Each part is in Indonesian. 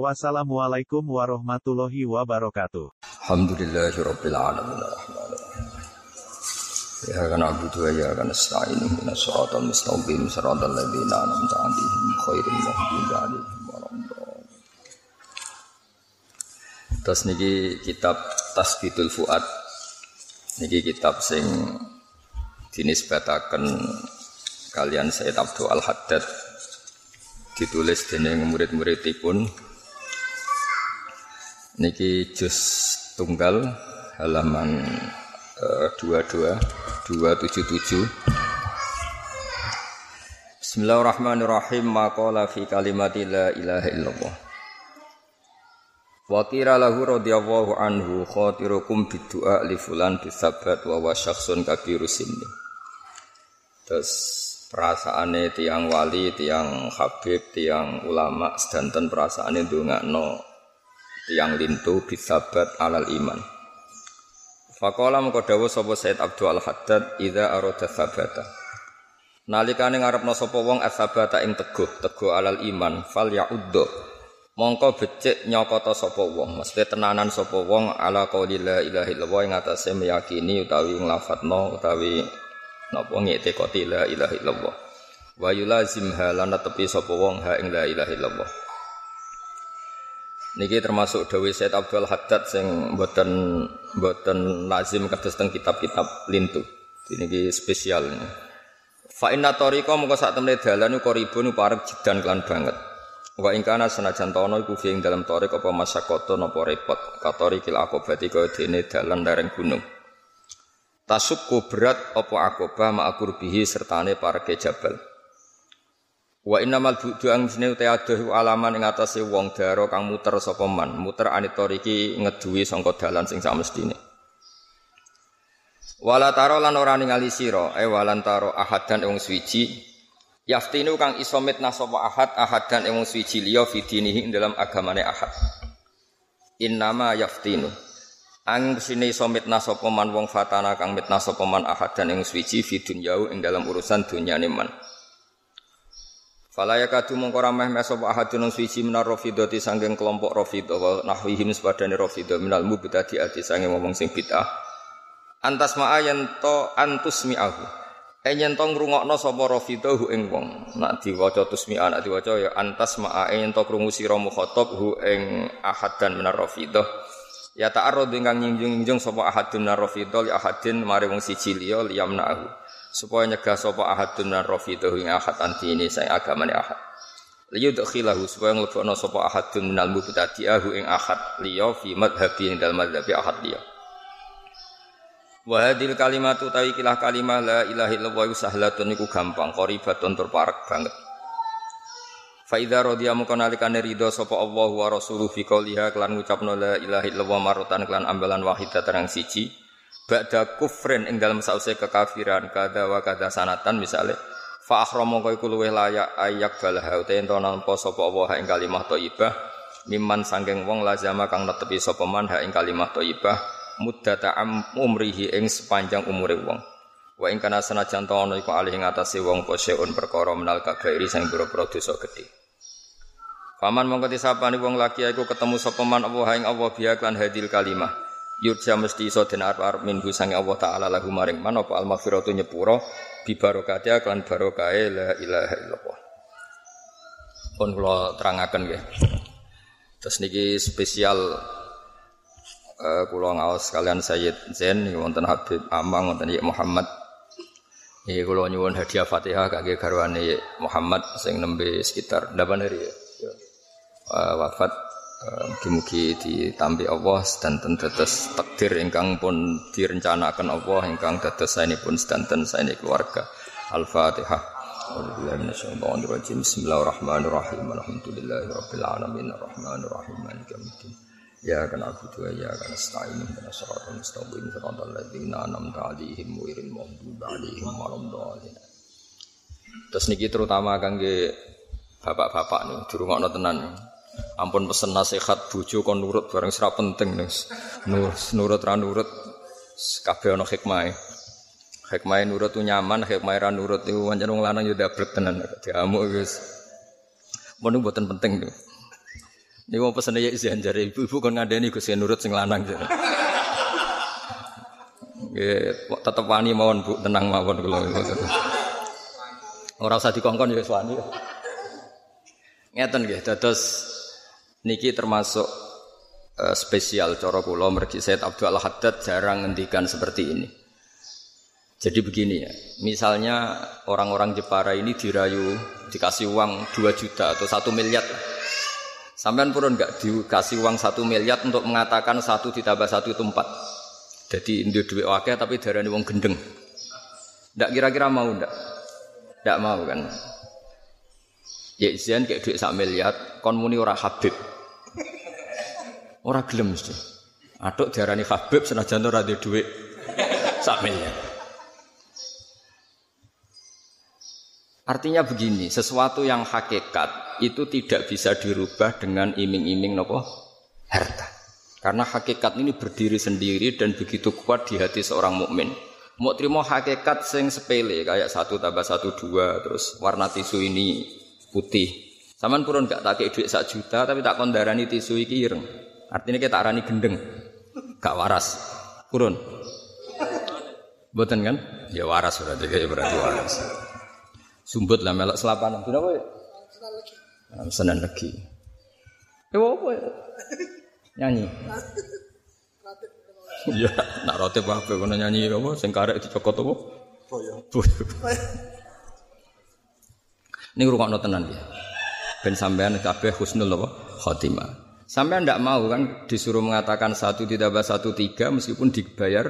Wassalamualaikum warahmatullahi wabarakatuh. Alhamdulillahirabbil alamin arrahmanirrahim. Ya kana abudu wa ya kana nasta'in ihdinas siratal mustaqim siratal ladzina an'amta 'alaihim ghairil maghdubi 'alaihim waladdallin. Terus niki kitab Tasbitul Fuad. Niki kitab sing dinisbataken kalian Sayyid Abdul Al-Haddad ditulis dening murid-muridipun niki juz tunggal halaman uh, 22 277 Bismillahirrahmanirrahim. Maqala fi kalimati la ilaha illallah. Wa qira lahu radhiyallahu anhu khatirukum bidu'a li fulan bisabat wa wa syakhsun kabiru sinni. Terus perasaane tiang wali, tiang habib, tiang ulama sedanten perasaane ndongakno tiang lintu bisabat alal iman. Fakola mengko dawuh sapa Said Abdul Haddad idza arada sabata. Nalikane ngarepno sapa wong asabata ing teguh, teguh alal iman, fal yauddo. Mongko becik nyokota sapa wong, mesti tenanan sapa wong ala qauli la ilaha illallah ing meyakini utawi nglafatno utawi napa ngetekoti la ilaha illallah. Wa yulazimha lan tepi sapa wong ha ing la ilaha illallah. Niki termasuk Dawi Said Abdul Haddad sing mboten mboten lazim kados teng kitab-kitab lintu. Niki spesial. Fa inna tariqa mongko sak temne dalan uga ribun parek jidan kelan banget. Wa ing kana senajan tono iku fi ing dalam tarik apa masyakoto napa repot. Katorikil akobati kaya dene dalan lereng gunung. Tasukku berat apa akobah ma'akurbihi sertane pareke jabal. Wa innamal budu ang sine uta adoh alaman ing atase wong daro kang muter sapa man, muter anitoriki ngeduwi sangka dalan sing samestine. Wala taro lan ora ningali sira, e walan taro ahadan wong suwiji yaftinu kang iso mitnah sapa ahad ahadan wong suwiji liya fidinihi ing dalam agamane ahad. Innama yaftinu Ang sini iso mitnah sapa man wong fatana kang mitnah sapa man ahadan ing suwiji fi dunyau ing dalam urusan dunyane man. Fala yakadu mongko rameh mesop ahadun suci minar rafidati sanggeng kelompok rafidah wa nahwihim sepadane rafidah minal mubtadi ati sange ngomong sing bid'ah. Antas ma'a yen to antus mi'ahu. E yen to ngrungokno sapa rafidah hu ing wong. Nak diwaca tusmi'a nak diwaca ya antas ma'a yen to krungu sira mukhatab hu ing ahadan minar rafidah. Ya ta'arrud ingkang nyingjung-nyingjung sapa ahadun minar rafidah li ahadin mare wong siji liya liyamna'ahu supaya nyegah sapa ahadun nan rafidahu ing ahad anti ini saya agamane ahad. Liyudkhilahu supaya nglebokno sapa ahadun minal mubtadi'ahu ing ahad liya fi madhhabi ing dalem madhhabi ahad liya. Wa hadil kalimatu tawi kilah kalimah la ilaha illallah sahlatun iku gampang qaribatun tur parek banget. Fa idza radiya mung nalikane ridho sapa Allah wa rasuluhu fi qouliha kelan ngucapno la ilaha illallah marotan kelan ambalan wahidatan siji ba'da kufrin ing dalam sause kekafiran. Kada wa kada sanatan misale fa akhramu kaya luweh layak ayak balaha uta ento nampa sapa Allah ing kalimah thayyibah mimman wong lazama kang netepi sapa man ha ing kalimah thayyibah muddata umrihi ing sepanjang umure wong. Wa ing kana senajan ta ana iku alih ing atase wong poseun perkara menal kabairi sing pira-pira dosa gedhe. Paman mongko disapani wong laki iku ketemu sapa man Allah ing Allah biya hadil kalimah yurja mesti iso den arep minggu sange Allah taala lahu maring man apa al maghfiratu nyepuro bi barokati kan barokahe la ilaha illallah. Pun kula terangaken nggih. Terus niki spesial uh, kula ngaos kalian Sayyid Zain wonten Habib Amang wonten Muhammad. Niki kula nyuwun hadiah Fatihah kangge garwane Muhammad sing nembe sekitar 8 hari ya. Uh, wafat Mugi-mugi ditampi Allah sedanten dados takdir ingkang pun direncanakan Allah ingkang dados saenipun sedanten saene keluarga. Al-Fatihah. Bismillahirrahmanirrahim. Alhamdulillahirabbil alamin arrahmanirrahim maliki yaumiddin. Ya kana abudu ya kana stain kana siratal mustaqim siratal ladzina an'amta 'alaihim ghairil maghdubi 'alaihim waladdallin. Terus niki terutama kangge bapak-bapak nih dirungokno tenan. Ampun pesen nasihat bojo kon nurut bareng sira penting nus. Nurut ra nurut kabeh ana hikmahe. Hikmahe nurut tuh nyaman, hikmahe ra nurut iku pancen wong lanang yo dablek tenan diamuk wis. Mun mboten penting tuh. Ini mau pesen ya izin jari ibu-ibu kan ngadain gus nurut sing lanang jadi. tetap wani mawon bu tenang mawon kalau orang usah dikongkon ya wani. Ngeten gitu. Terus niki termasuk uh, spesial cara kula mergi Said Abdul Haddad jarang ngendikan seperti ini. Jadi begini ya, misalnya orang-orang Jepara ini dirayu dikasih uang 2 juta atau 1 miliar Sampean purun enggak dikasih uang satu miliar untuk mengatakan satu ditambah satu itu empat. Jadi ini duit wakil tapi darah uang gendeng. Enggak kira-kira mau enggak? Enggak mau kan? Ya kayak duit sak miliar, kon muni ora Habib. Ora gelem mesti. Aduk diarani Habib senajan ora duwe duit sak. Artinya begini, sesuatu yang hakikat itu tidak bisa dirubah dengan iming-iming nopo harta. Karena hakikat ini berdiri sendiri dan begitu kuat di hati seorang mukmin. Mau terima hakikat sing sepele kayak satu tambah satu dua terus warna tisu ini putih. Saman purun gak tak duit sak juta tapi tak kondarani tisu iki ireng. Artinya kita arani gendeng, gak waras. Purun. Boten kan? Ya waras berarti kayak berarti waras. Sumbut lah melok selapan. Kenapa ya? Senan lagi. Ya apa ya? Nyanyi. Iya, nak roti apa kono nyanyi apa sing karek dicokot apa? Boyo. Boyo. Ini rungokno tenan ya. Ben sampean kabeh husnul apa? Khotimah. Sampean ndak mau kan disuruh mengatakan satu ditambah satu tiga meskipun dibayar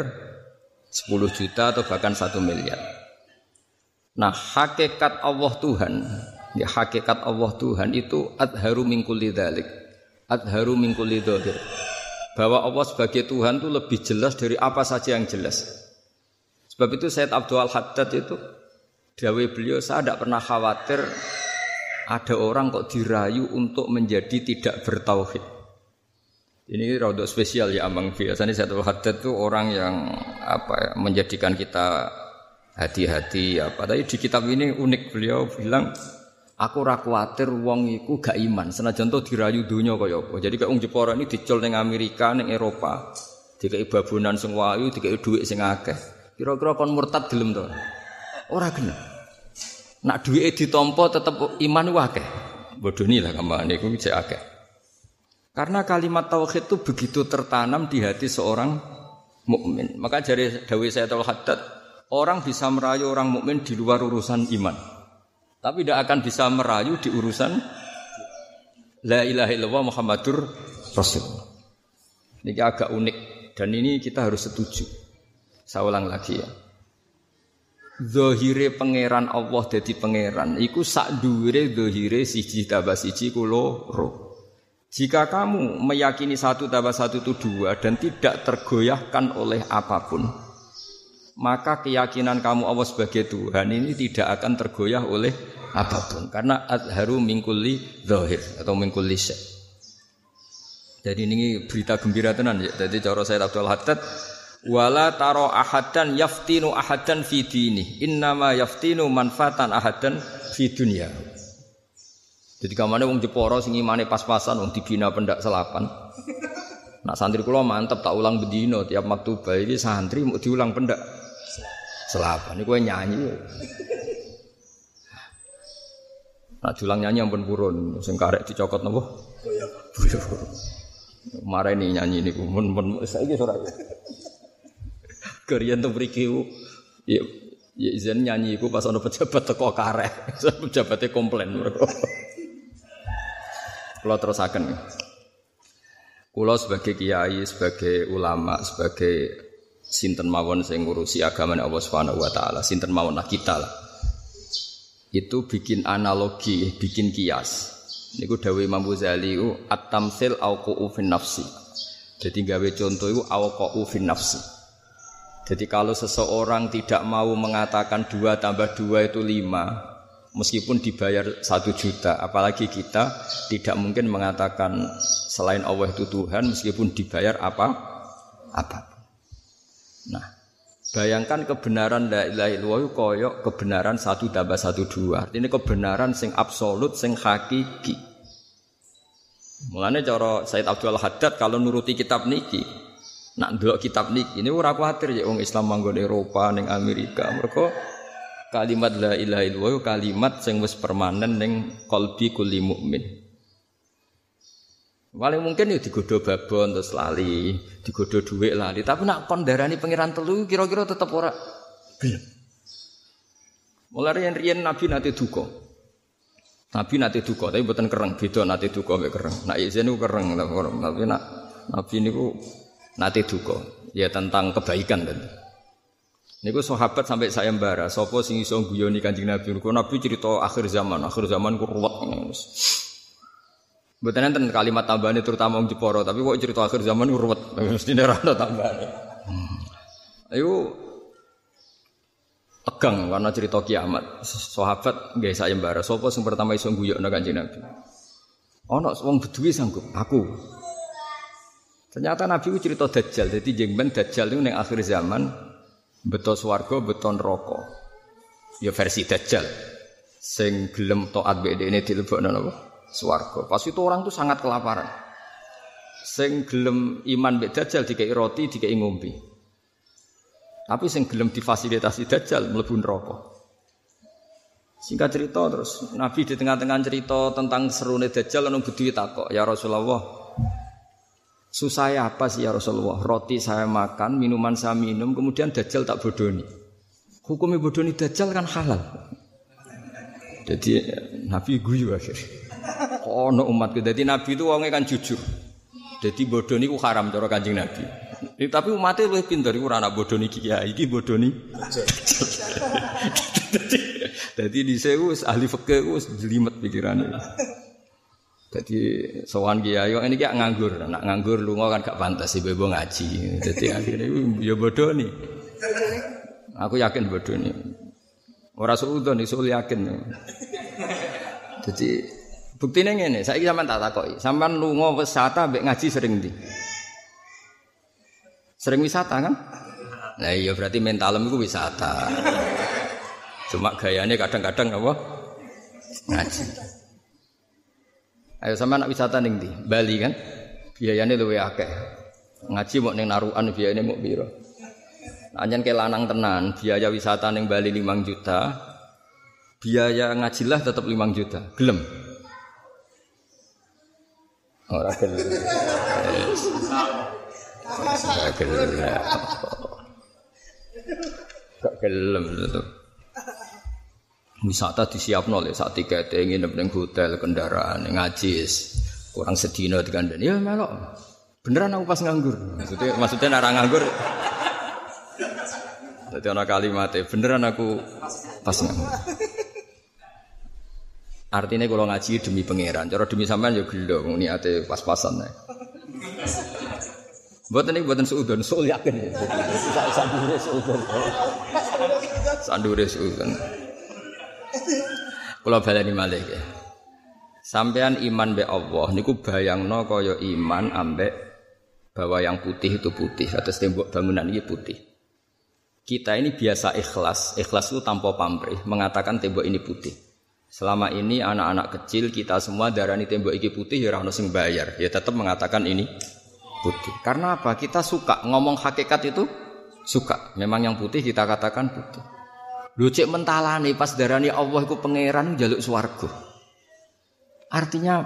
10 juta atau bahkan satu miliar. Nah, hakikat Allah Tuhan, ya hakikat Allah Tuhan itu adharu min kulli dzalik. Adharu min kulli dzahir. Bahwa Allah sebagai Tuhan itu lebih jelas dari apa saja yang jelas. Sebab itu Said Abdul Haddad itu Dawe beliau saya tidak pernah khawatir ada orang kok dirayu untuk menjadi tidak bertauhid. Ini rada spesial ya Amang Biasanya Abdul Haddad itu orang yang apa ya, menjadikan kita hati-hati apa. Tapi di kitab ini unik beliau bilang aku ora kuwatir wong iku gak iman senajan to dirayu donya kaya apa. Jadi kayak wong Jepara ini dicul ning Amerika, ning Eropa. Dikai babunan sing wayu, dikai dhuwit sing akeh. Kira-kira kon murtad gelem to? Ora gelem. Nak duwike ditampa tetep iman wae akeh. Bodoni lah iku cek akeh. Karena kalimat tauhid itu begitu tertanam di hati seorang mukmin. Maka dari Dawi Sayyidul Haddad, Orang bisa merayu orang mukmin di luar urusan iman. Tapi tidak akan bisa merayu di urusan La ilaha illallah Muhammadur Rasul. Ini agak unik dan ini kita harus setuju. Saya ulang lagi ya. Zohire pangeran Allah jadi pangeran. Iku sak dhuwure zohire siji tambah siji kulo roh. Jika kamu meyakini satu tambah satu itu dua dan tidak tergoyahkan oleh apa pun, maka keyakinan kamu Allah sebagai Tuhan ini tidak akan tergoyah oleh apa pun karena adharu mingkuli zahir atau mingkuli syek. Jadi ini berita gembira tenan ya. Jadi cara saya Abdul Haddad wala taro ahadan yaftinu ahadan fi dini innama yaftinu manfaatan ahadan fi dunia. Jadi kamane wong Jepara sing imane pas-pasan wong dibina pendak selapan. Nak santri kula mantep tak ulang bedino tiap maktubah ini santri mau diulang pendak selapan. Ini gue nyanyi. Nah, julang nyanyi ampun purun, sing karek dicokot nopo? Buyo. Marah ini nyanyi ini, mun mun saya gitu Kerian tuh beri ya ya izin nyanyi iku pas ono pejabat teko karek, pejabatnya komplain mereka. Kalau terusakan, Kulo sebagai kiai, sebagai ulama, sebagai sinten mawon sing ngurusi agama Allah Subhanahu wa taala, sinten mawon lah kita lah. Itu bikin analogi, bikin kias. Niku dawuh Imam Ghazali at-tamsil au fin nafsi. Jadi gawe contoh itu awqa'u fin nafsi. Jadi kalau seseorang tidak mau mengatakan dua tambah dua itu lima, meskipun dibayar satu juta, apalagi kita tidak mungkin mengatakan selain Allah itu Tuhan, meskipun dibayar apa apa. Nah, bayangkan kebenaran la ilaha illallah koyok kebenaran satu tambah satu dua. Ini kebenaran sing absolut, sing hakiki. Mulanya cara Said Abdul Haddad kalau nuruti kitab niki, nak ndelok kitab niki ini ora kuwatir ya wong Islam manggon Eropa ning Amerika. Mergo kalimat la ilaha illallah kalimat sing wis permanen ning qalbi kulli mukmin. Paling mungkin ya digodo babon terus lali, digodo dhuwit lali, tapi nak kon darani pangeran telu kira-kira tetep ora gelem. Mulai yang riyen Nabi nanti duka. Nabi nanti duka, tapi buatan kereng, beda nanti duka mek kereng. Nak izin niku kereng, tapi nak Nabi niku Nate duka, ya tentang kebaikan tentu. Niku sahabat sampai saya mbara, sapa sing iso guyoni Kanjeng Nabi. Niku Nabi cerita akhir zaman, akhir zaman ku ruwet. Mboten enten kalimat tambahan terutama wong Jepara, tapi kok cerita akhir zaman ku ruwet. Mesti ora ana tambahane. Ayo tegang karena cerita kiamat. Sahabat nggih saya mbara, sapa sing pertama iso guyokno Kanjeng Nabi. Ana wong beduwi sanggup, aku. Ternyata Nabi itu cerita Dajjal. Jadi jengben Dajjal itu yang akhir zaman betul swargo, betul rokok. Ya versi Dajjal. Sing gelem toat BD ini dilebokno napa? Swarga. Pas itu orang tuh sangat kelaparan. Sing gelem iman mbek Dajjal dikai roti, dikai ngombe. Tapi sing gelem difasilitasi Dajjal mlebu neraka. Singkat cerita terus Nabi di tengah-tengah cerita tentang serune Dajjal lalu bedui takok, "Ya Rasulullah, Susah apa sih ya Rasulullah? Roti saya makan, minuman saya minum, kemudian dajjal tak bodoni. Hukumnya bodoni dajjal kan halal. Jadi Nabi guyu akhirnya. Oh, no umatku. Jadi Nabi itu orangnya kan jujur. Jadi bodoni ku haram cara kanjeng Nabi. Eh, tapi umatnya lebih pintar. Itu anak bodoni kiai, ini bodoni. Jadi di sewu ahli itu jelimet pikirannya. Jadi sowan kiai ini kayak nganggur, nak nganggur lu kan gak pantas sih bebo ngaji. Jadi akhirnya ya bodoh nih. Aku yakin bodoh nih. Orang suudon nih sul yakin. Jadi buktinya ini, saya sampean tak takoki. Sampean lunga wisata mbek ngaji sering di. Sering wisata kan? Nah iya berarti mentalem itu wisata. Cuma gayanya kadang-kadang apa? Ngaji. Ayo sama anak wisata ning di Bali kan, biayanya luwe akeh. Ngaji mau neng naruhan biayanya mau biro. Anjan ke lanang tenan, biaya wisata neng Bali 5 juta, biaya ngajilah tetap 5 juta. Gelem. Ora gelem. Ora gelem. Gak gelem tetep. Wisata disiapno le saat tiket ingin ning hotel kendaraan ngajis kurang sedino dikandani. Ya melok. Beneran aku pas nganggur. Maksudnya maksudnya nara nganggur jadi anak kalimatnya beneran aku pas nganggur. Artinya kalau ngaji demi pangeran. Cara demi sampean ya gelo niate pas-pasan ya Buat ini buatan seudon, sul yakin. Ya. Sandure seudon. Sandure seudon. Kula baleni malih ya. Sampean iman be Allah niku bayangno kaya iman ambek bahwa yang putih itu putih atas tembok bangunan ini putih. Kita ini biasa ikhlas, ikhlas itu tanpa pamrih, mengatakan tembok ini putih. Selama ini anak-anak kecil kita semua darani tembok ini putih ya ora sing bayar, ya tetap mengatakan ini putih. Karena apa? Kita suka ngomong hakikat itu suka. Memang yang putih kita katakan putih. Lho cek mentalane pas darani Allah iku pangeran jaluk swarga. Artinya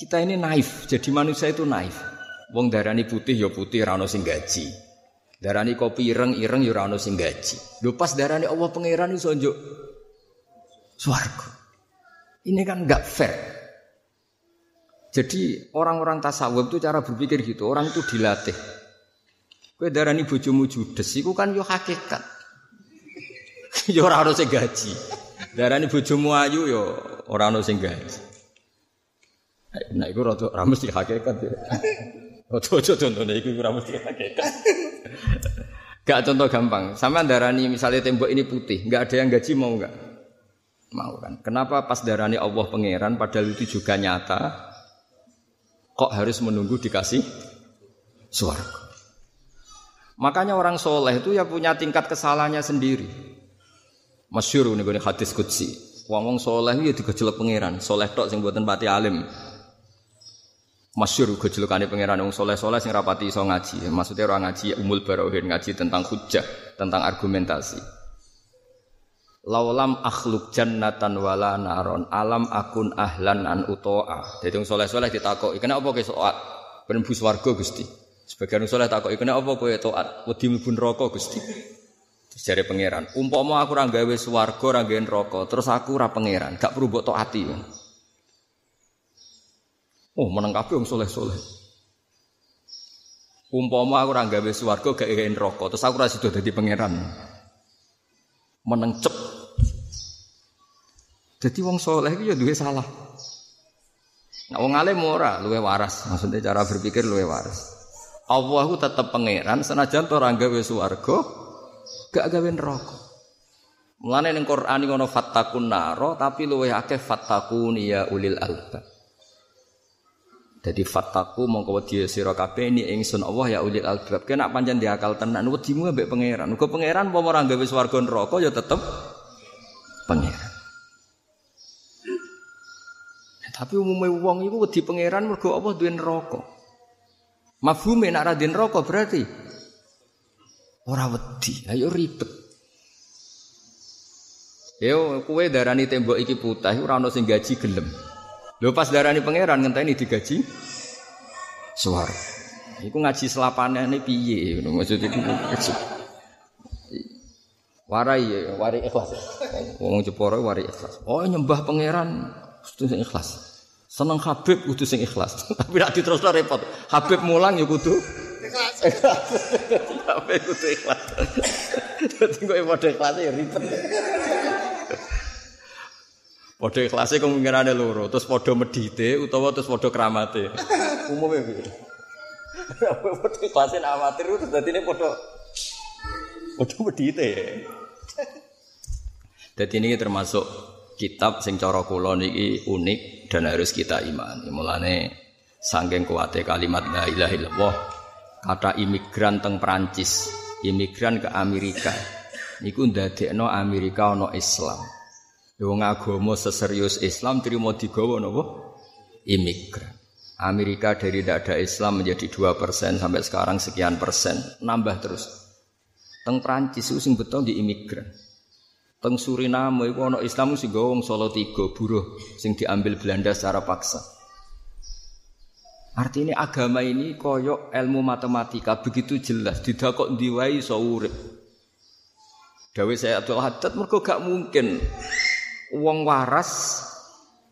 kita ini naif, jadi manusia itu naif. Wong darani putih ya putih ora sing gaji. Darani kopi ireng ireng ya ora sing gaji. Lho pas darani Allah pangeran iso njuk swarga. Ini kan enggak fair. Jadi orang-orang tasawuf itu cara berpikir gitu, orang itu dilatih. Kowe darani bojomu judes iku kan yo hakikat. ya ora ono gaji. Darani bojomu ayu ya ora ono sing gaji. Nah iku rada ora mesti hakikat. Ojo-ojo contohnya iku ora mesti Gak contoh gampang. Sama darani misalnya tembok ini putih, nggak ada yang gaji mau nggak? Mau kan? Kenapa pas darani Allah pangeran padahal itu juga nyata? Kok harus menunggu dikasih suara? Makanya orang soleh itu ya punya tingkat kesalahannya sendiri. Masyur nih gue hadis kutsi. Wong wong soleh itu ya digejelek pangeran. Soleh tok sing buatan pati alim. Masyur gejelekane pangeran wong soleh soleh sing rapati iso ngaji. Maksudnya orang ngaji umul barohin ngaji tentang hujah, tentang argumentasi. Laulam akhluk jannatan wala naron alam akun ahlan an utoa. Jadi wong soleh soleh ditakoki, kenapa kok soat? Ben bus warga Gusti. Sebagian soleh takut, kena apa kowe toat? Wedi mlebu neraka Gusti. Terus jare pangeran, umpama aku ora gawe swarga, ora gawe neraka, terus aku ora pangeran, gak perlu mbok taati. Oh, meneng kabeh soleh-soleh. Umpama aku ora gawe swarga, gak gawe neraka, terus aku ora sida dadi pangeran. Meneng cep. Jadi wong soleh itu ya duwe salah. Nah, wong alim ora luwe waras, maksudnya cara berpikir luwe waras. Allah ku tetep pangeran senajan to ora gawe swarga gak gawe neraka. Mulane ning Quran ngono fattakun naro tapi luwih akeh fattakun ya ulil albab. Jadi fattaku mongko wedi sira kabeh ni ingsun Allah ya ulil albab. Kena pancen diakal tenan wedimu ambek pangeran. Muga pangeran apa ora gawe swarga neraka ya tetep pangeran. Tapi umumnya wong iku wedi pangeran mergo apa duwe neraka. Mafhume nak radin rokok berarti ora wedi. Ayo ribet. Yo kue darani tembok iki putih ora ono sing gaji gelem. Lho pas darani pangeran ngenteni digaji suara. Iku ngaji selapanane piye ngono maksud iku. Warai ya, warai ikhlas. Wong Jepara warai ikhlas. Oh nyembah pangeran mesti ikhlas. Seneng Habib kudu sing ikhlas. Tapi nek diterusno repot. Habib mulang ya kudu ikhlas. Habib kudu ikhlas. Dadi kok padha ikhlas ya ribet. Padha ikhlase kemungkinane loro, terus padha medite utawa terus padha kramate. Umume piye? Padha ikhlase amatir terus dadine padha padha medite. Jadi ini termasuk kitab sing cara kula niki unik dan harus kita imani. Mulane sanggeng kuate kalimat la ilaha illallah kata imigran teng Perancis, imigran ke Amerika. Niku ndadekno Amerika ana Islam. Wong agama seserius Islam trimo digawa napa? Imigran. Amerika dari tidak ada Islam menjadi 2% sampai sekarang sekian persen, nambah terus. Teng Prancis itu sing betul di imigran. Teng Suriname iku ana Islam sing wong Solo tiga buruh sing diambil Belanda secara paksa. Artinya agama ini koyok ilmu matematika begitu jelas tidak kok diwai iso urip. Dawe saya Abdul Haddad mergo gak mungkin uang waras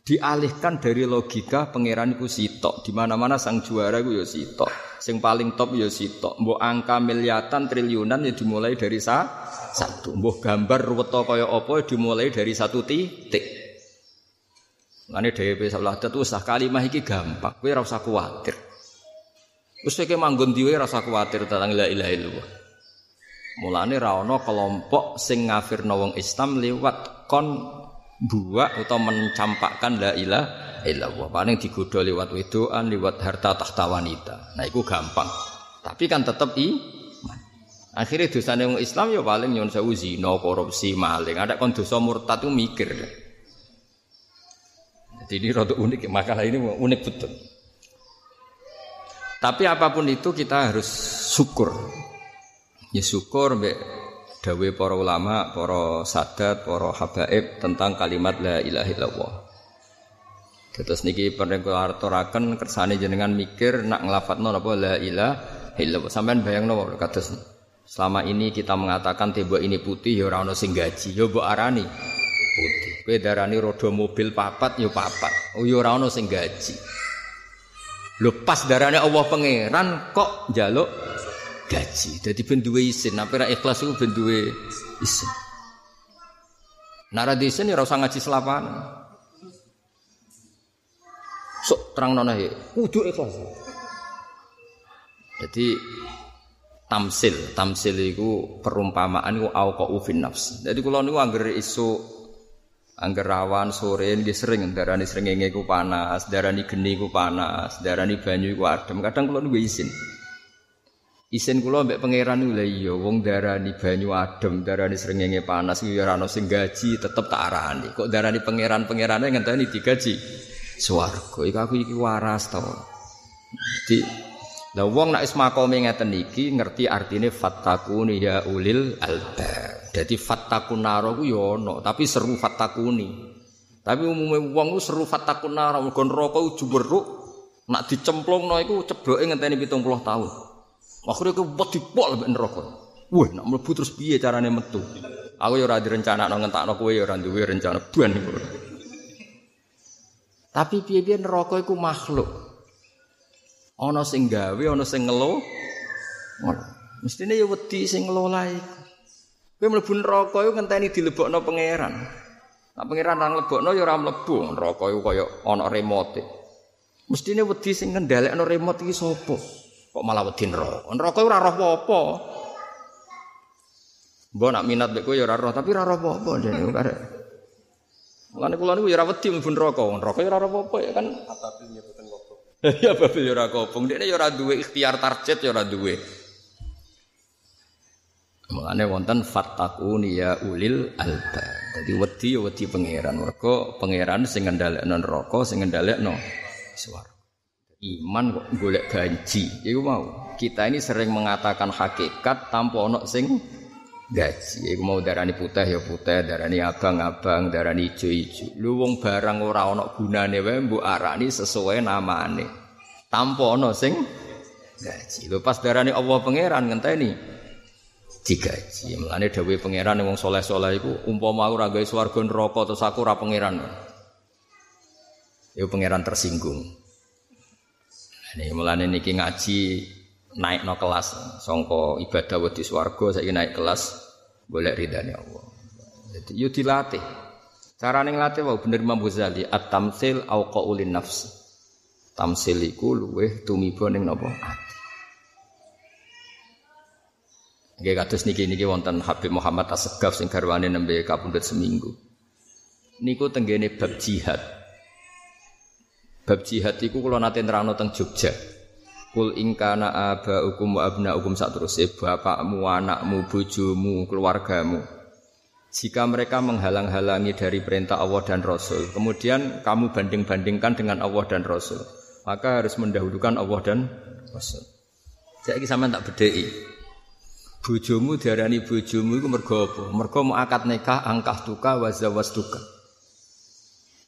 dialihkan dari logika pangeran iku sitok di mana-mana sang juara iku ya sitok sing paling top ya sitok mbok angka miliatan triliunan ya dimulai dari sa satu. Mbuh gambar weto kaya apa dimulai dari satu titik. Lane dhewe salah tuh usah kalimah iki gampang, kowe ora usah kuwatir. Wis kowe manggon dhewe ora usah tentang la ilaha illallah. Mulane ra kelompok sing ngafirno wong Islam lewat kon buak atau mencampakkan la ilaha illallah. Paling digodha lewat wedoan, lewat harta tahta wanita. Nah, itu gampang. Tapi kan tetap i Akhirnya dosane wong Islam ya paling nyon sewu zina, korupsi, maling. Ada kon dosa murtad itu mikir. Jadi ini rada unik, makalah ini unik betul. Tapi apa pun itu kita harus syukur. Ya syukur mbek dawe para ulama, para sadat, para habaib tentang kalimat la ilaha illallah. Terus niki penregulator kersane jenengan mikir nak nglafatno napa la ilaha illallah. Sampeyan bayangno kados Selama ini kita mengatakan tembok ini putih ya ora ono sing gaji, ya mbok arani putih. Kowe darani roda mobil papat ya papat. Oh ya ora sing gaji. Lho pas darane Allah pangeran kok njaluk gaji. Dadi ben duwe isin, apa ora ikhlas iku ben duwe isin. Nara isin ya ngaji selapan. Sok terang nona ya, kudu ikhlas. Jadi tamsil, tamsil itu perumpamaan itu auqa ufin nafs. Jadi kalau niku angger isu angger rawan sore nggih sering darani srengenge ku panas, darani geni ku panas, darani banyu ku adem. Kadang kalau niku izin. Isin kula mbek pangeran lha iya wong darani banyu adem, darani srengenge panas kuwi ora ana sing gaji tetep tak arani. Kok darani pangeran-pangerane ngenteni digaji swarga. Iku aku iki waras to. Di lah wong nek wis makome ngeten iki ngerti artine fattakuni ya ulil albab. Dadi fattakun naro ku ya tapi seru fattakuni. Tapi umume wong ku seru fattakun naro mergo neraka juberuk nak dicemplungno iku cebloke ngenteni 70 tahun. Akhirnya ke wedi pol mbek neraka. Wah, nak mlebu terus piye carane metu? Aku ya ora direncanakno ngentakno kowe ya ora duwe rencana ban. Tapi piye-piye neraka iku makhluk. Ana sing gawe, ana sing ngelo. Mestine ya wedi sing ngelola iku. Kowe mlebu neraka iku ngenteni dilebokno pangeran. Nah pangeran nang lebokno ya ora mlebu. Neraka iku kaya ana remote. Mestine wedi sing ngendhalekno remote iki sapa? Kok malah wedi neraka? Neraka ora roh apa-apa. Mbok nak minat mek kowe ya ora roh, tapi ora roh apa-apa jane karek. Mulane kula niku ya ora wedi mlebu neraka. Neraka ya ora roh apa ya kan. Atabil nyebuten kok. Ya babil ya ora kopong. Dekne ya ora duwe ikhtiar target ya ora duwe. Mulane wonten fattakuni ya ulil alba. Jadi wedi ya wedi pangeran. Mergo pangeran sing ngendhalekno neraka, sing ngendhalekno swarga. iman kok golek gaji iku mau kita ini sering mengatakan hakikat tanpa ono sing gaji iku mau darani putih ya putih darani abang-abang darani ijo-ijo lu wong barang ora ono gunane wae mbok arani sesuai namane tanpa ono sing gaji lho pas darani Allah pangeran ngenteni digaji mulane dawuhe pangeran wong soleh-soleh iku umpama aku ora gawe swarga neraka terus aku ora pangeran Iku pangeran tersinggung. Ini mulane niki ngaji naik no kelas songko ibadah wedi swarga saya naik kelas boleh ridhani Allah. Jadi yuk dilatih. Cara ning latih wau bener Imam Ghazali at-tamsil au qaulin nafs. Tamsil iku luweh tumiba ning napa ati. Nggih kados niki niki wonten Habib Muhammad Asegaf sing garwane nembe kapundhut seminggu. Niku tenggene bab jihad. Bab jihad iku kula nate nerangno teng Jogja. Kul ingkana abaukum wa abnaukum saterusé bapakmu, anakmu, bojomu, keluargamu. Jika mereka menghalang-halangi dari perintah Allah dan Rasul, kemudian kamu banding-bandingkan dengan Allah dan Rasul, maka harus mendahulukan Allah dan Rasul. Jadi sampean tak bedheki. Bojomu diarani bojomu iku mergo apa? Mergo mau akad nikah angkah tuka wa zawastuka.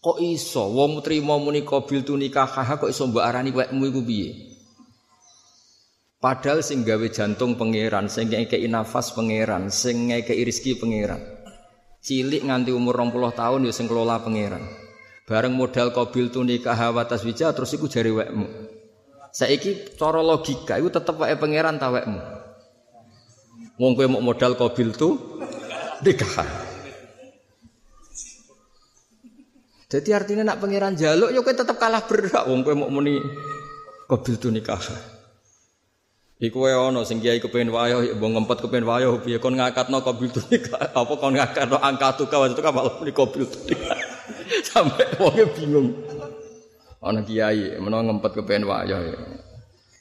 Kok iso wong trimo muni qabil tu nikah kok iso mbok arani wekmu iku piye? Padahal sing gawe jantung pangeran, sing ngekeki nafas pangeran, sing ngekeki rezeki pangeran. Cilik nganti umur 20 tahun ya sing kelola pangeran. Bareng modal qabil tu nikah wa taswija terus iku jari wekmu. Saiki cara logika iku tetep wae pangeran ta wekmu. Wong kowe mau modal qabil tu nikah. Jadi artinya nak pangeran jaluk, yo kowe tetep kalah berat. Wong kowe mau muni qabil tu nikah. Iku wae ana sing kiai kepengin wayo, mbok ngempet kepengin wayo piye kon ngakatno qabil tu nikah. Apa kon ngakatno angka tu kawas tu malah muni qabil tu nikah. Sampai wonge bingung. Ana kiai menawa ngempet kepengin wayo.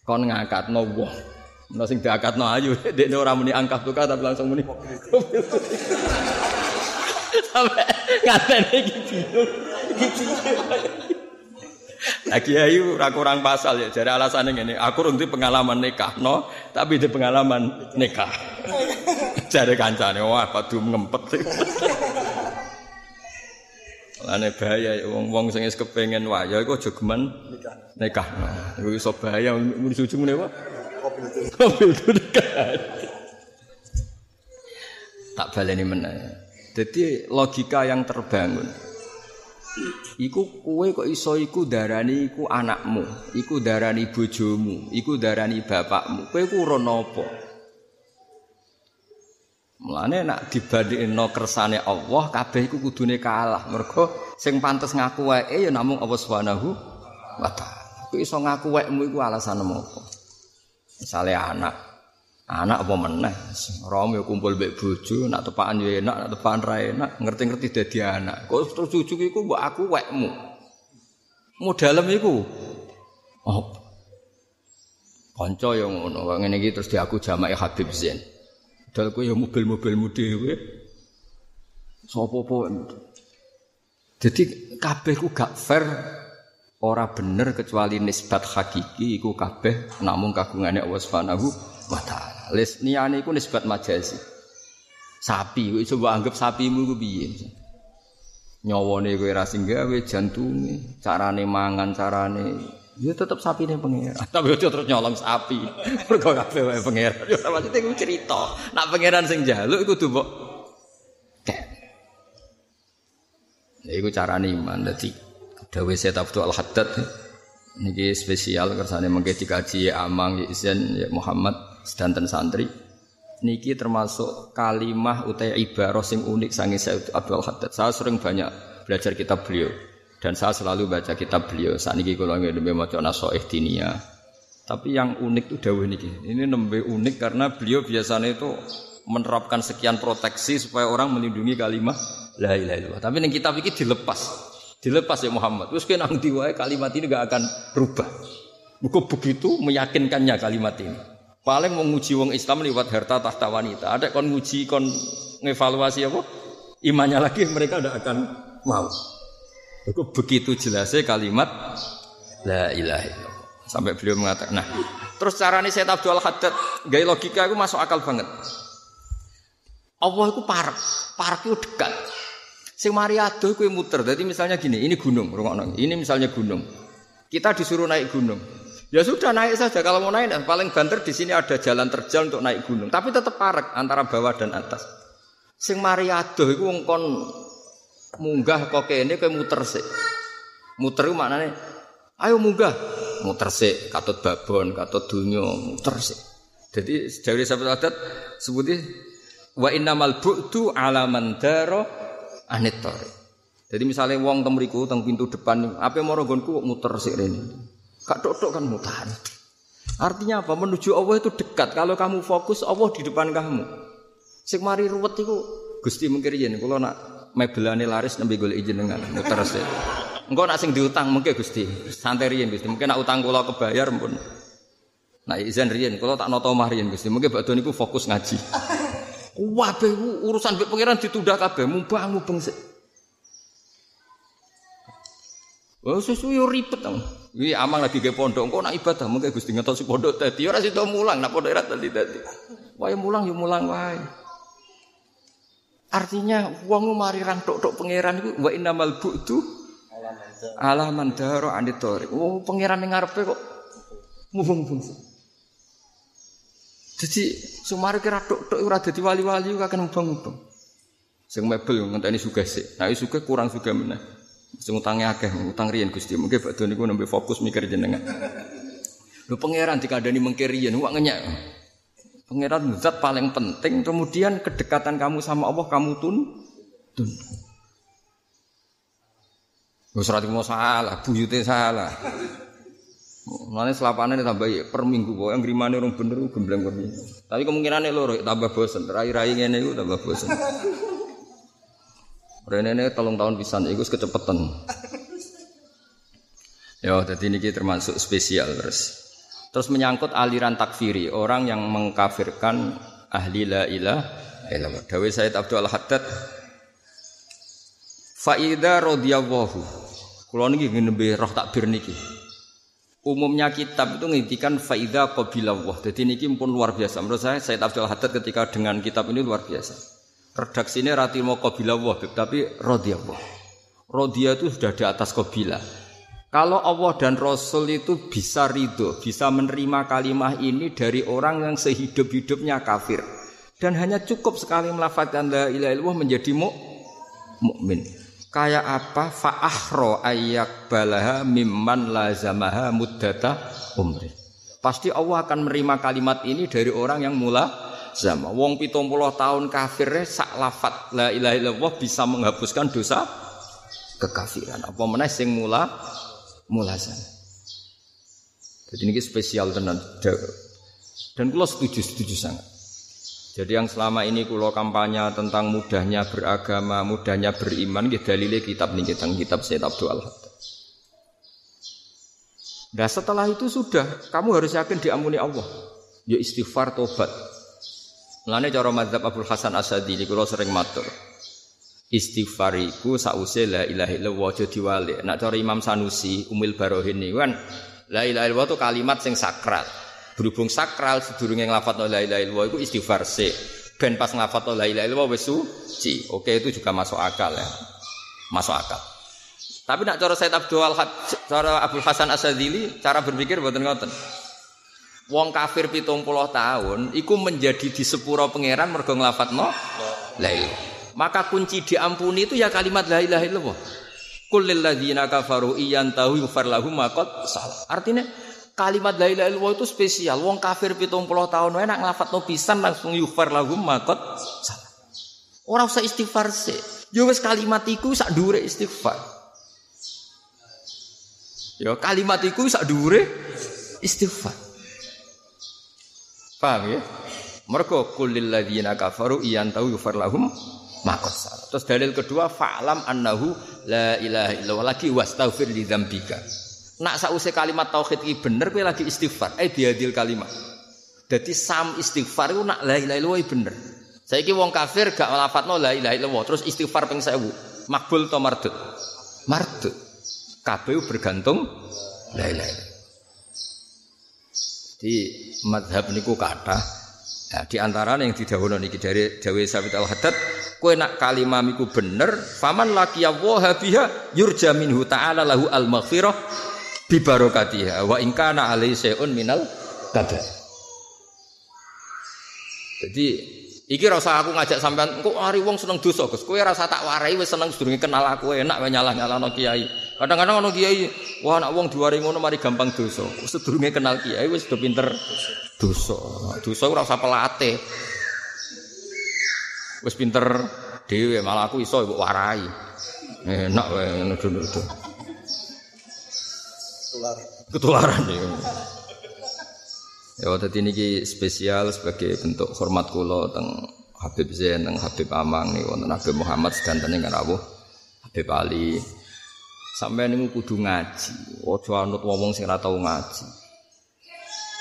Kon ngakatno wong. Menawa sing diakatno ayu, dekne ora muni angka tu tapi langsung muni tu Sampai ngatene iki bingung. Nah kiai ora kurang pasal ya. Jadi alasannya gini, aku rung pengalaman nikah, no, tapi di pengalaman nikah. Jadi kancane wah padu ngempet. Lane bahaya wong wong sing wis kepengin waya iku aja geman nikah. Nah, iku iso bahaya mun suci ngene wae. Kopil itu nikah. Tak baleni meneh. Jadi logika yang terbangun. Iku kue kok iso iku darani iku anakmu, iku darani bojomu, iku darani bapakmu. Kue ku napa? Mulane nak dibandingno kersane Allah kabeh iku kudune kalah. Mergo sing pantes ngaku wae ya namung Allah Subhanahu wa taala. Kok iso ngaku waekmu iku alasan apa? Misalnya anak, anak apa meneh, rom ya kumpul mbek bojo, nak tepakan ya enak, nak tepakan ra enak, ngerti-ngerti dadi anak. Kok terus cucu iku mbok aku wekmu. Modalem iku. Oh. Kanca yang ngono, ngene iki terus di aku jamaah Habib Zain. Dal ya mobil-mobilmu dhewe. Sopo-po. Jadi kabeh ku gak fair ora bener kecuali nisbat hakiki iku kabeh namung kagungane Allah Subhanahu wa taala. Les niyane iku nisbat majazi. Sapi, kowe coba anggap sapimu ku piye? Nyawane kowe ra sing gawe jantunge, carane mangan, carane ya tetep sapine pangeran. Tapi aja terus nyolong sapi. Mergo kabeh wae pangeran. Ya maksudnya iku cerita. Nak pangeran sing njaluk iku kudu mbok Ya iku carane iman. Dadi dawuh Syekh Abdul Al Haddad niki spesial kersane mengke dikaji Amang Izan Muhammad sedanten santri. Niki termasuk kalimah utai ibarah sing unik sange Syekh Abdul Haddad. Saya sering banyak belajar kitab beliau dan saya selalu baca kitab beliau. Saat niki kula ngene maca nasoih dinia. Tapi yang unik itu dawuh niki. Ini nembe unik karena beliau biasanya itu menerapkan sekian proteksi supaya orang melindungi kalimat la. Tapi ning kitab iki dilepas. Dilepas ya Muhammad. Terus kena diwae kalimat ini gak akan berubah. Buku begitu meyakinkannya kalimat ini. Paling menguji wong Islam lewat harta tahta wanita. Ada kon nguji kon ngevaluasi apa? Imannya lagi mereka tidak akan mau. Buku begitu jelasnya kalimat la ilaha. Sampai beliau mengatakan, nah, terus caranya saya Abdul Haddad, gaya logika itu masuk akal banget. Allah itu parek, parek itu dekat. Sing mari adoh kuwi muter. Jadi misalnya gini, ini gunung, rungokno. Ini misalnya gunung. Kita disuruh naik gunung. Ya sudah naik saja kalau mau naik paling banter di sini ada jalan terjal untuk naik gunung. Tapi tetap parek antara bawah dan atas. Sing mari adoh iku wong kon munggah kok kene kowe muter sik. Muter iku maknane ayo munggah. Muter sik, katut babon, katut dunyo, muter sik. Jadi dari sahabat adat sebutnya wa innamal bu'du ala man anit Jadi misalnya wong teng mriku teng pintu depan, apa mau nggonku kok muter sik rene. Kak tok kan mutar. Artinya apa? Menuju Allah itu dekat. Kalau kamu fokus Allah di depan kamu. Sik mari ruwet iku Gusti mungkin yen kula nak mebelane laris nembe golek jenengan muter sik. Engko nak sing diutang mungkin Gusti. Santai riyen Gusti. Mungkin nak utang kula kebayar pun. Nah izin riyen kula tak nata omah riyen Gusti. Mungkin badhe niku fokus ngaji. Wabe urusan mbek pangeran ditunda kabeh, mumbang mubeng sik. Oh susu yo ribet dong. Iki amang lagi ke pondok, kok nak ibadah mungkin Gusti ngetos pondok dadi ora sida mulang, nak pondok ora dadi dadi. Wae mulang yo mulang wae. Artinya wong mari rang tok-tok pangeran iku wa innamal bu'du alaman daro anitori. Oh pangeran ning ngarepe kok mubeng-mubeng. Jadi sumare kira tok tok ora dadi wali-wali akan mubang-mubang. Sing mebel ngenteni sugih sik. Nah sugih kurang sugih meneh. Sing utange akeh, utang riyen Gusti. Mungkin badhe niku nembe fokus mikir jenengan. Lho pangeran dikandani mengke riyen wak ngenyek. Pangeran zat paling penting, kemudian kedekatan kamu sama Allah kamu tun tun. Wis ora salah, buyute salah. Mulane selapane tambah per minggu kok yang grimane orang bener gembleng minggu. Tapi kemungkinane loro tambah bosen. Rai-rai ngene iku tambah bosen. Rene ini tolong tahun pisan iku kecepetan. Ya, jadi ini termasuk spesial terus. Terus menyangkut aliran takfiri, orang yang mengkafirkan ahli la ilaha illallah. Dawe Said Abdul Haddad Faida radhiyallahu. Kula niki nembe roh takbir niki. Umumnya kitab itu ngintikan faida qabilallah. Jadi ini pun luar biasa. Menurut saya Said Abdul Haddad ketika dengan kitab ini luar biasa. Redaksi ini rati mau qabilallah, tapi radhiyallah. Radhiya itu sudah di atas qabilah. Kalau Allah dan Rasul itu bisa ridho, bisa menerima kalimah ini dari orang yang sehidup-hidupnya kafir. Dan hanya cukup sekali melafazkan la ilaha illallah menjadi mukmin. Kayak apa fa'ahro ayak balaha mimman lazamaha muddata umri. Pasti Allah akan menerima kalimat ini dari orang yang mula zaman. Wong pitung puluh tahun kafir sak lafat la ilaha illallah bisa menghapuskan dosa kekafiran. Apa meneh sing mula mula zaman. Jadi ini spesial tenan. Dan kulo setuju setuju sangat. Jadi yang selama ini kulo kampanye tentang mudahnya beragama, mudahnya beriman, gitu dalilnya kitab nih kita kitab Sayyid Abdul. Nah setelah itu sudah, kamu harus yakin diampuni Allah. Ya istighfar tobat. Mulane cara mazhab Abdul Hasan Asadi ini kalau sering matur. Istighfar iku sause la ilaha illallah aja. Nak cara Imam Sanusi Umil Barohin ini kan la itu kalimat sing sakral. Berhubung sakral sedurunge nglafadzno la ilaha illallah iku istighfar sih. Ben pas nglafadzno la ilaha illallah wis suci. Oke itu juga masuk akal ya. Masuk akal. Tapi nak cara Said Abdul cara Abdul Hasan Asadili cara berpikir buatan ngoten. Wong kafir pitung puluh tahun, iku menjadi di sepuro pangeran mergo nglafatno la Maka kunci diampuni itu ya kalimat la ilaha illallah. Qul lil ladzina kafaru iyantahu yufar lahum maqad salah. Artinya kalimat la ilaha illallah itu spesial. Wong kafir pitung puluh tahun wae nak nglafatno pisan langsung yufar lahum maqad salah. Ora usah istighfar sih. Yo wis kalimat iku sak istighfar. Ya kalimat itu sak dhuwure istighfar. Paham ya? Mergo kulil ladzina kafaru iyan tahu yufar lahum maqad Terus dalil kedua fa'lam annahu la ilaha illallah lagi wastaghfir li dzambika. Nak sause kalimat tauhid iki bener kowe lagi istighfar. Eh diadil kalimat. Jadi sam istighfar itu nak la ilaha illallah bener. Saiki wong kafir gak nglafatno la ilaha illallah terus istighfar ping 1000. Makbul to mardut? Mardut kabeh bergantung la ilaha Di madhab niku kata Nah, di antara yang didhawuhna niki dari Dawe Sabit Al Haddad, kowe nak kalimah miku bener, faman laki Allah biha yurja minhu ta'ala lahu al maghfirah bi barakatiha wa in kana alai sayun minal kada. Jadi Iki rasa aku ngajak sampean, kok hari wong seneng dosa, Gus. Kowe rasa tak warai wis seneng sedurunge kenal aku enak wae nyalah-nyalahno kiai. Kadang-kadang ono kiai, wah anak wong diwari ngono mari gampang dosa. Sedurunge kenal kiai wis do pinter dosa. Dosa ora usah pelate. Wis pinter dhewe malah aku iso mbok warai. Enak wae nuduh-nuduh. Ketularan. Ketularan ya. Ya waktu ini spesial sebagai bentuk hormat kulo teng Habib Zain teng Habib Amang nih wonten Habib Muhammad sedanten kan rawuh Habib Ali. Sampai ini kudu ngaji. Ojo anut wong sing ora tau ngaji.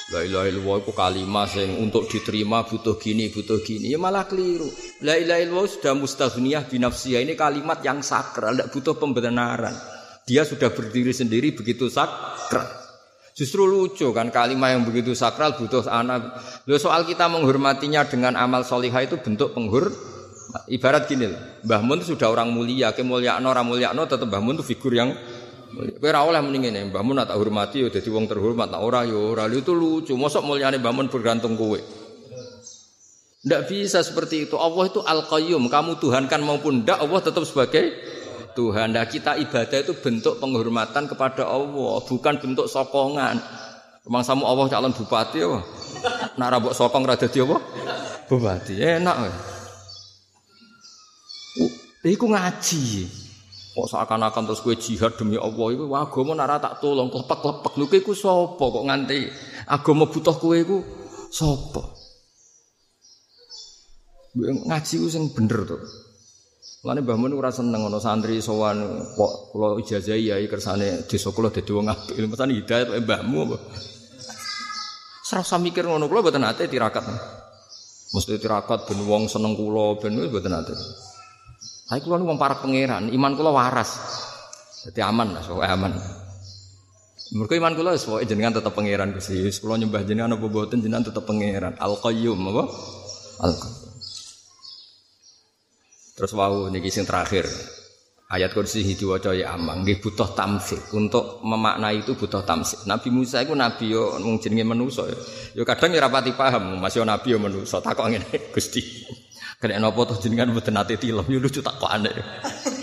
La ilaha illallah iku kalimat sing untuk diterima butuh gini, butuh gini. Ya malah keliru. La ilaha illallah sudah mustaghniyah binafsiyah. Ini kalimat yang sakral, tidak butuh pembenaran. Dia sudah berdiri sendiri begitu sakral. Justru lucu kan kalimat yang begitu sakral butuh anak. Lo soal kita menghormatinya dengan amal solihah itu bentuk penghur. Ibarat gini Mbah Mun sudah orang mulia, kemuliaan orang mulia no tetap Mbah Mun itu figur yang Kowe ora oleh mending ngene, Mbah Mun tak hormati ya dadi wong terhormat, tak ora ya ora. Itu lucu. Mosok mulyane Mbah Mun bergantung kowe. Tidak bisa seperti itu. Allah itu Al-Qayyum. Kamu Tuhan kan maupun tidak, Allah tetap sebagai Tuhan. Nah kita ibadah itu bentuk penghormatan kepada Allah, bukan bentuk sokongan. Memang samu Allah calon bupati apa? Nak rabok sokong rada dia apa? Bupati. Enak ya. Iku ngaji. Kok seakan-akan terus gue jihad demi Allah itu agama nara tak tolong klepek-klepek lho iku sapa kok nganti agama butuh kowe iku sapa? Ngaji ku sing bener tuh. Mulane Mbah Mun ora seneng ana santri sowan kok kula ijazahi yai kersane desa kula dadi wong apik. Mesane hidayat wae mbahmu apa. Serasa mikir ngono kula mboten ate tirakat. Mesti tirakat ben wong seneng kula ben wis mboten ate. Saya kula wong para pangeran, iman kula waras. Dadi aman lah, so aman. Mergo iman kula wis pokoke jenengan tetep pangeran Gusti. Kula nyembah jenengan apa mboten jenengan tetep pangeran. Al Qayyum apa? Al Qayyum. Terus wau niki sing terakhir. Ayat kursi diwaca ya amang nggih butuh tamsir. Untuk memaknai itu butuh tamsir. Nabi Musa itu nabi yo mung jenenge manusa ya. Yo kadang ya rapati paham, masih nabi yo manusa. Takok ngene, Gusti. Kene napa to jenengan mboten nate tilem yo lucu takokane.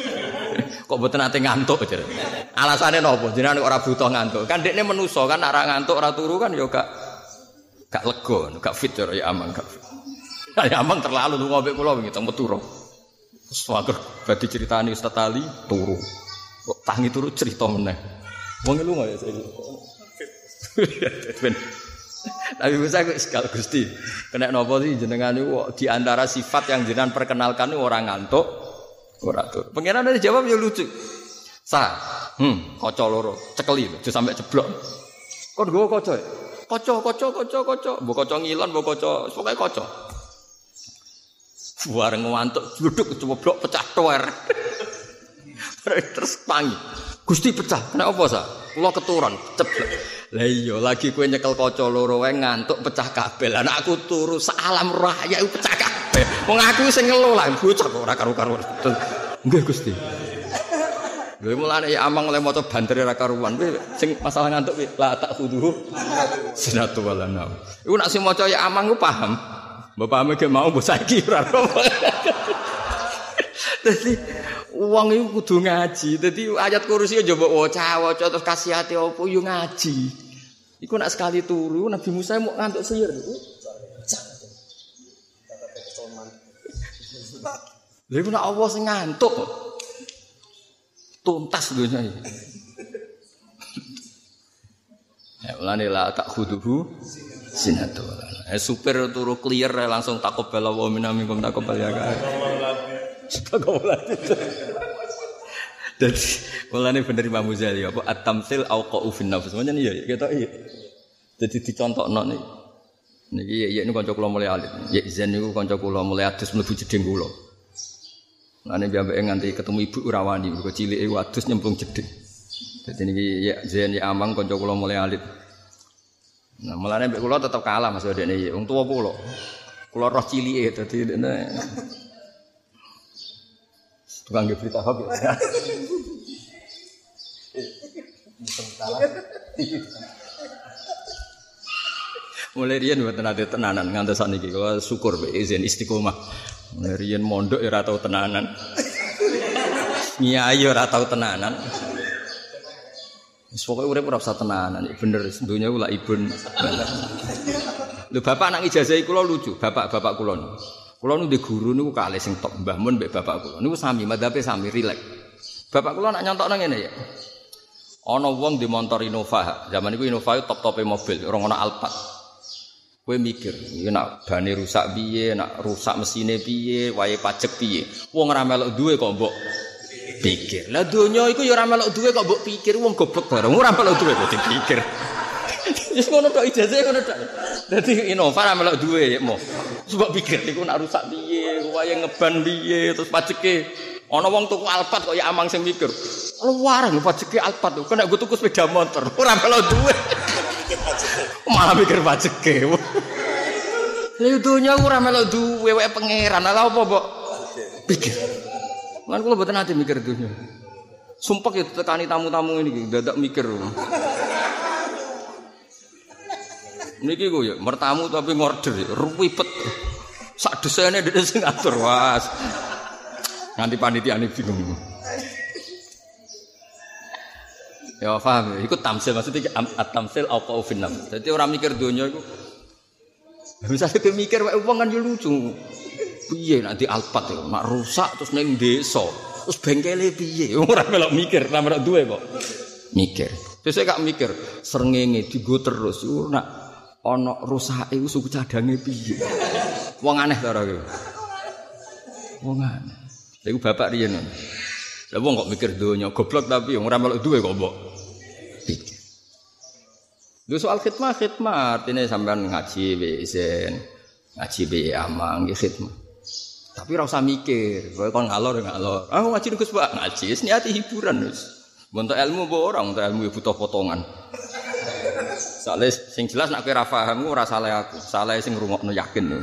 Kok mboten nate ngantuk jare. Alasane napa? Jenengan ora butuh ngantuk. Kan dekne manusa kan ora ngantuk ora turu kan yo gak gak lega, gak fit ya amang gak. Ya amang terlalu lu ngombe kula wingi teng. Swager berarti ceritani Ustaz Ali turu. Kok tangi turu cerita meneh. Wong lu enggak ya saya. Nabi Musa kok sekal Gusti. Kena nopo sih jenengan niku di antara sifat yang jenengan perkenalkan niku orang ngantuk, ora tur. Pangeran ada jawab ya lucu. Sa, hmm, kaca loro, cekeli lho, sampai ceblok. Kon gue kaca. Kaca, kaca, kaca, kaca. Mbok kaca ngilon, mbok kaca, pokoke kaca. Bareng ngantuk, duduk ceblok pecah toer. Terus tangi. Gusti pecah. Kena apa sa? Kula keturun, ceblok. Lah iya, lagi kowe nyekel kaca loro wae ngantuk pecah kabel. Lah aku turu salam raya pecah kabel. Wong aku sing ngelo lah bocah ora karo-karo. Nggih Gusti. Lha mulane ya amang oleh maca banter ra karuan. Sing masalah ngantuk la tak kudu sinatu walana. Iku nak sing maca ya amang ku paham. Mbok paham ge mau mbok saiki ora. Dadi Uang itu kudu ngaji. Jadi ayat kursi aja mbok waca-waca terus kasihati apa yo ngaji. Iku nak sekali turu Nabi Musa mau ngantuk sihir. Lha iku nak Allah sing ngantuk. Tuntas dunia iki. Ya ulane la tak khuduhu sinatu. Eh supir turu clear langsung takobal wa minamikum takobal ya. Dan mulane bener Imam Ghazali apa at-tamtsil auqa'u fin nafs. Semuanya nih ya kita iya. Jadi dicontohno nih. Niki ya ini kanca kula mulai alit. Ya Zen niku kanca kula mulai adus mlebu jeding kula. Lane biambake nganti ketemu ibu Urawani, mergo cilike wadus nyemplung jeding. Jadi niki ya Zen ya Amang kanca mulai alit. Nah, mulane mbek kula tetep kalah Mas Dekne ya. Wong tuwa kula. Kula roh cilike dadi dene Tukang berita hoax ya. Mulai rian buat nanti tenanan ngantos saniki kalau syukur be izin istiqomah. Mulai rian mondok ya ratau tenanan. Nyai ora tau tenanan. Pokoke urip ora usah tenanan, bener dunya kula ibun. Lho bapak anak ijazah kula lucu, bapak-bapak kula niku. Di guru niku kalih sing top Mbah Mun mbek bapak kula. Niku sami madhape sami rilek. Bapak kula nak nyontokno ngene ya. Ana wong di motor Innova. Zaman iku Innova top-tope mobil, ora ana Alphard. Kowe mikir, iki nak bane rusak piye, nak rusak mesine piye, wae pajak piye. Wong ora melok duwe kok mbok pikir. Lah donya iku ya ora melok duwe kok mbok pikir, wong goblok bareng ora melok duwe kok dipikir. Wis ngono tok ijazah ngono tok. Dadi Innova ora melok duwe ya mo. Sebab pikir iku nak rusak piye, wae ngeban piye, terus pajeke ana wong tuku Alphard kok ya amang sing mikir. Luarang pajeke Alphard kok nek gue tuku sepeda motor, ora melok duwe. Malah mikir pajeke. Lha dunya ora melok duwe wae pangeran. Lah apa, Mbok? Pikir. Lan kula mboten ate mikir dunya. Sumpah ya tekani tamu-tamu ini dadak mikir. Niki ku ya mertamu tapi ngorder ribet. Sak desene dhewe sing ngatur was. Nganti panitia ini bingung. Ya paham, iku tamsil maksudnya at-tamsil apa ufinam. Jadi orang mikir dunia itu Misalnya mikir wong kan lucu. Piye nanti alpat ya, nak rusak terus neng desa. Terus bengkele piye? Ora melok mikir, ora melok duwe kok. Mikir. Terus saya gak mikir, serengenge digo terus. Iku nak ana rusake iku suku cadange piye. Wong aneh to ora Wong aneh. Iku bapak riyen. Lah wong kok mikir donya goblok tapi ora melok duwe kok mbok. Pikir. Soal khidmah khidmah artinya sampean ngaji wisen, ngaji be amang ya khidmah. Tapi ora usah mikir, kowe kon ngalor ngalor. Ah ngaji Gus Pak, ngaji niati hiburan wis. Untuk ilmu mbok ora, untuk ilmu ya butuh potongan. Soalnya sing jelas nak ora paham ora salah aku, salah sing ngrungokno yakin.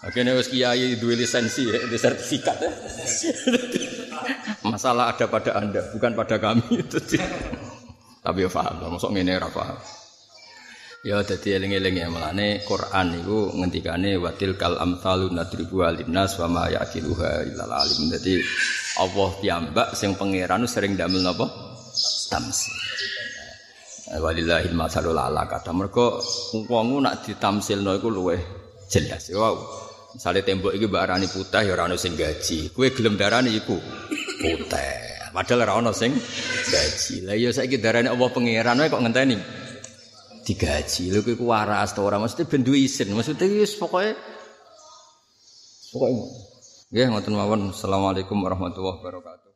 Akhirnya wis kiai duwe lisensi ya, sertifikat ya. Masalah ada pada Anda, bukan pada kami. Tapi ya paham masuk ngene ora. Ya dadi eling-eling ya melane Quran niku ngendikane watil kal amsalu nadribu alinnas wa ma yaqiluha illal alim. Dadi Allah piyambak sing pangeran sering damel napa? Tamsil. Walillahil masalul ala kata mergo wong nak ditamsilno iku luweh jelas. Wow. Misalnya tembok iki mbak arani putih ya ora ono sing gaji. Kowe gelem darani iku putih. Padahal ora ono sing gaji. Lah iya saiki darane Allah pangeran kok ngenteni digaji. Lho kuwi waras to ora mesti ben duwe isin. Maksudnya wis pokoke pokoke Nggih ngoten mawon. Assalamualaikum warahmatullahi wabarakatuh.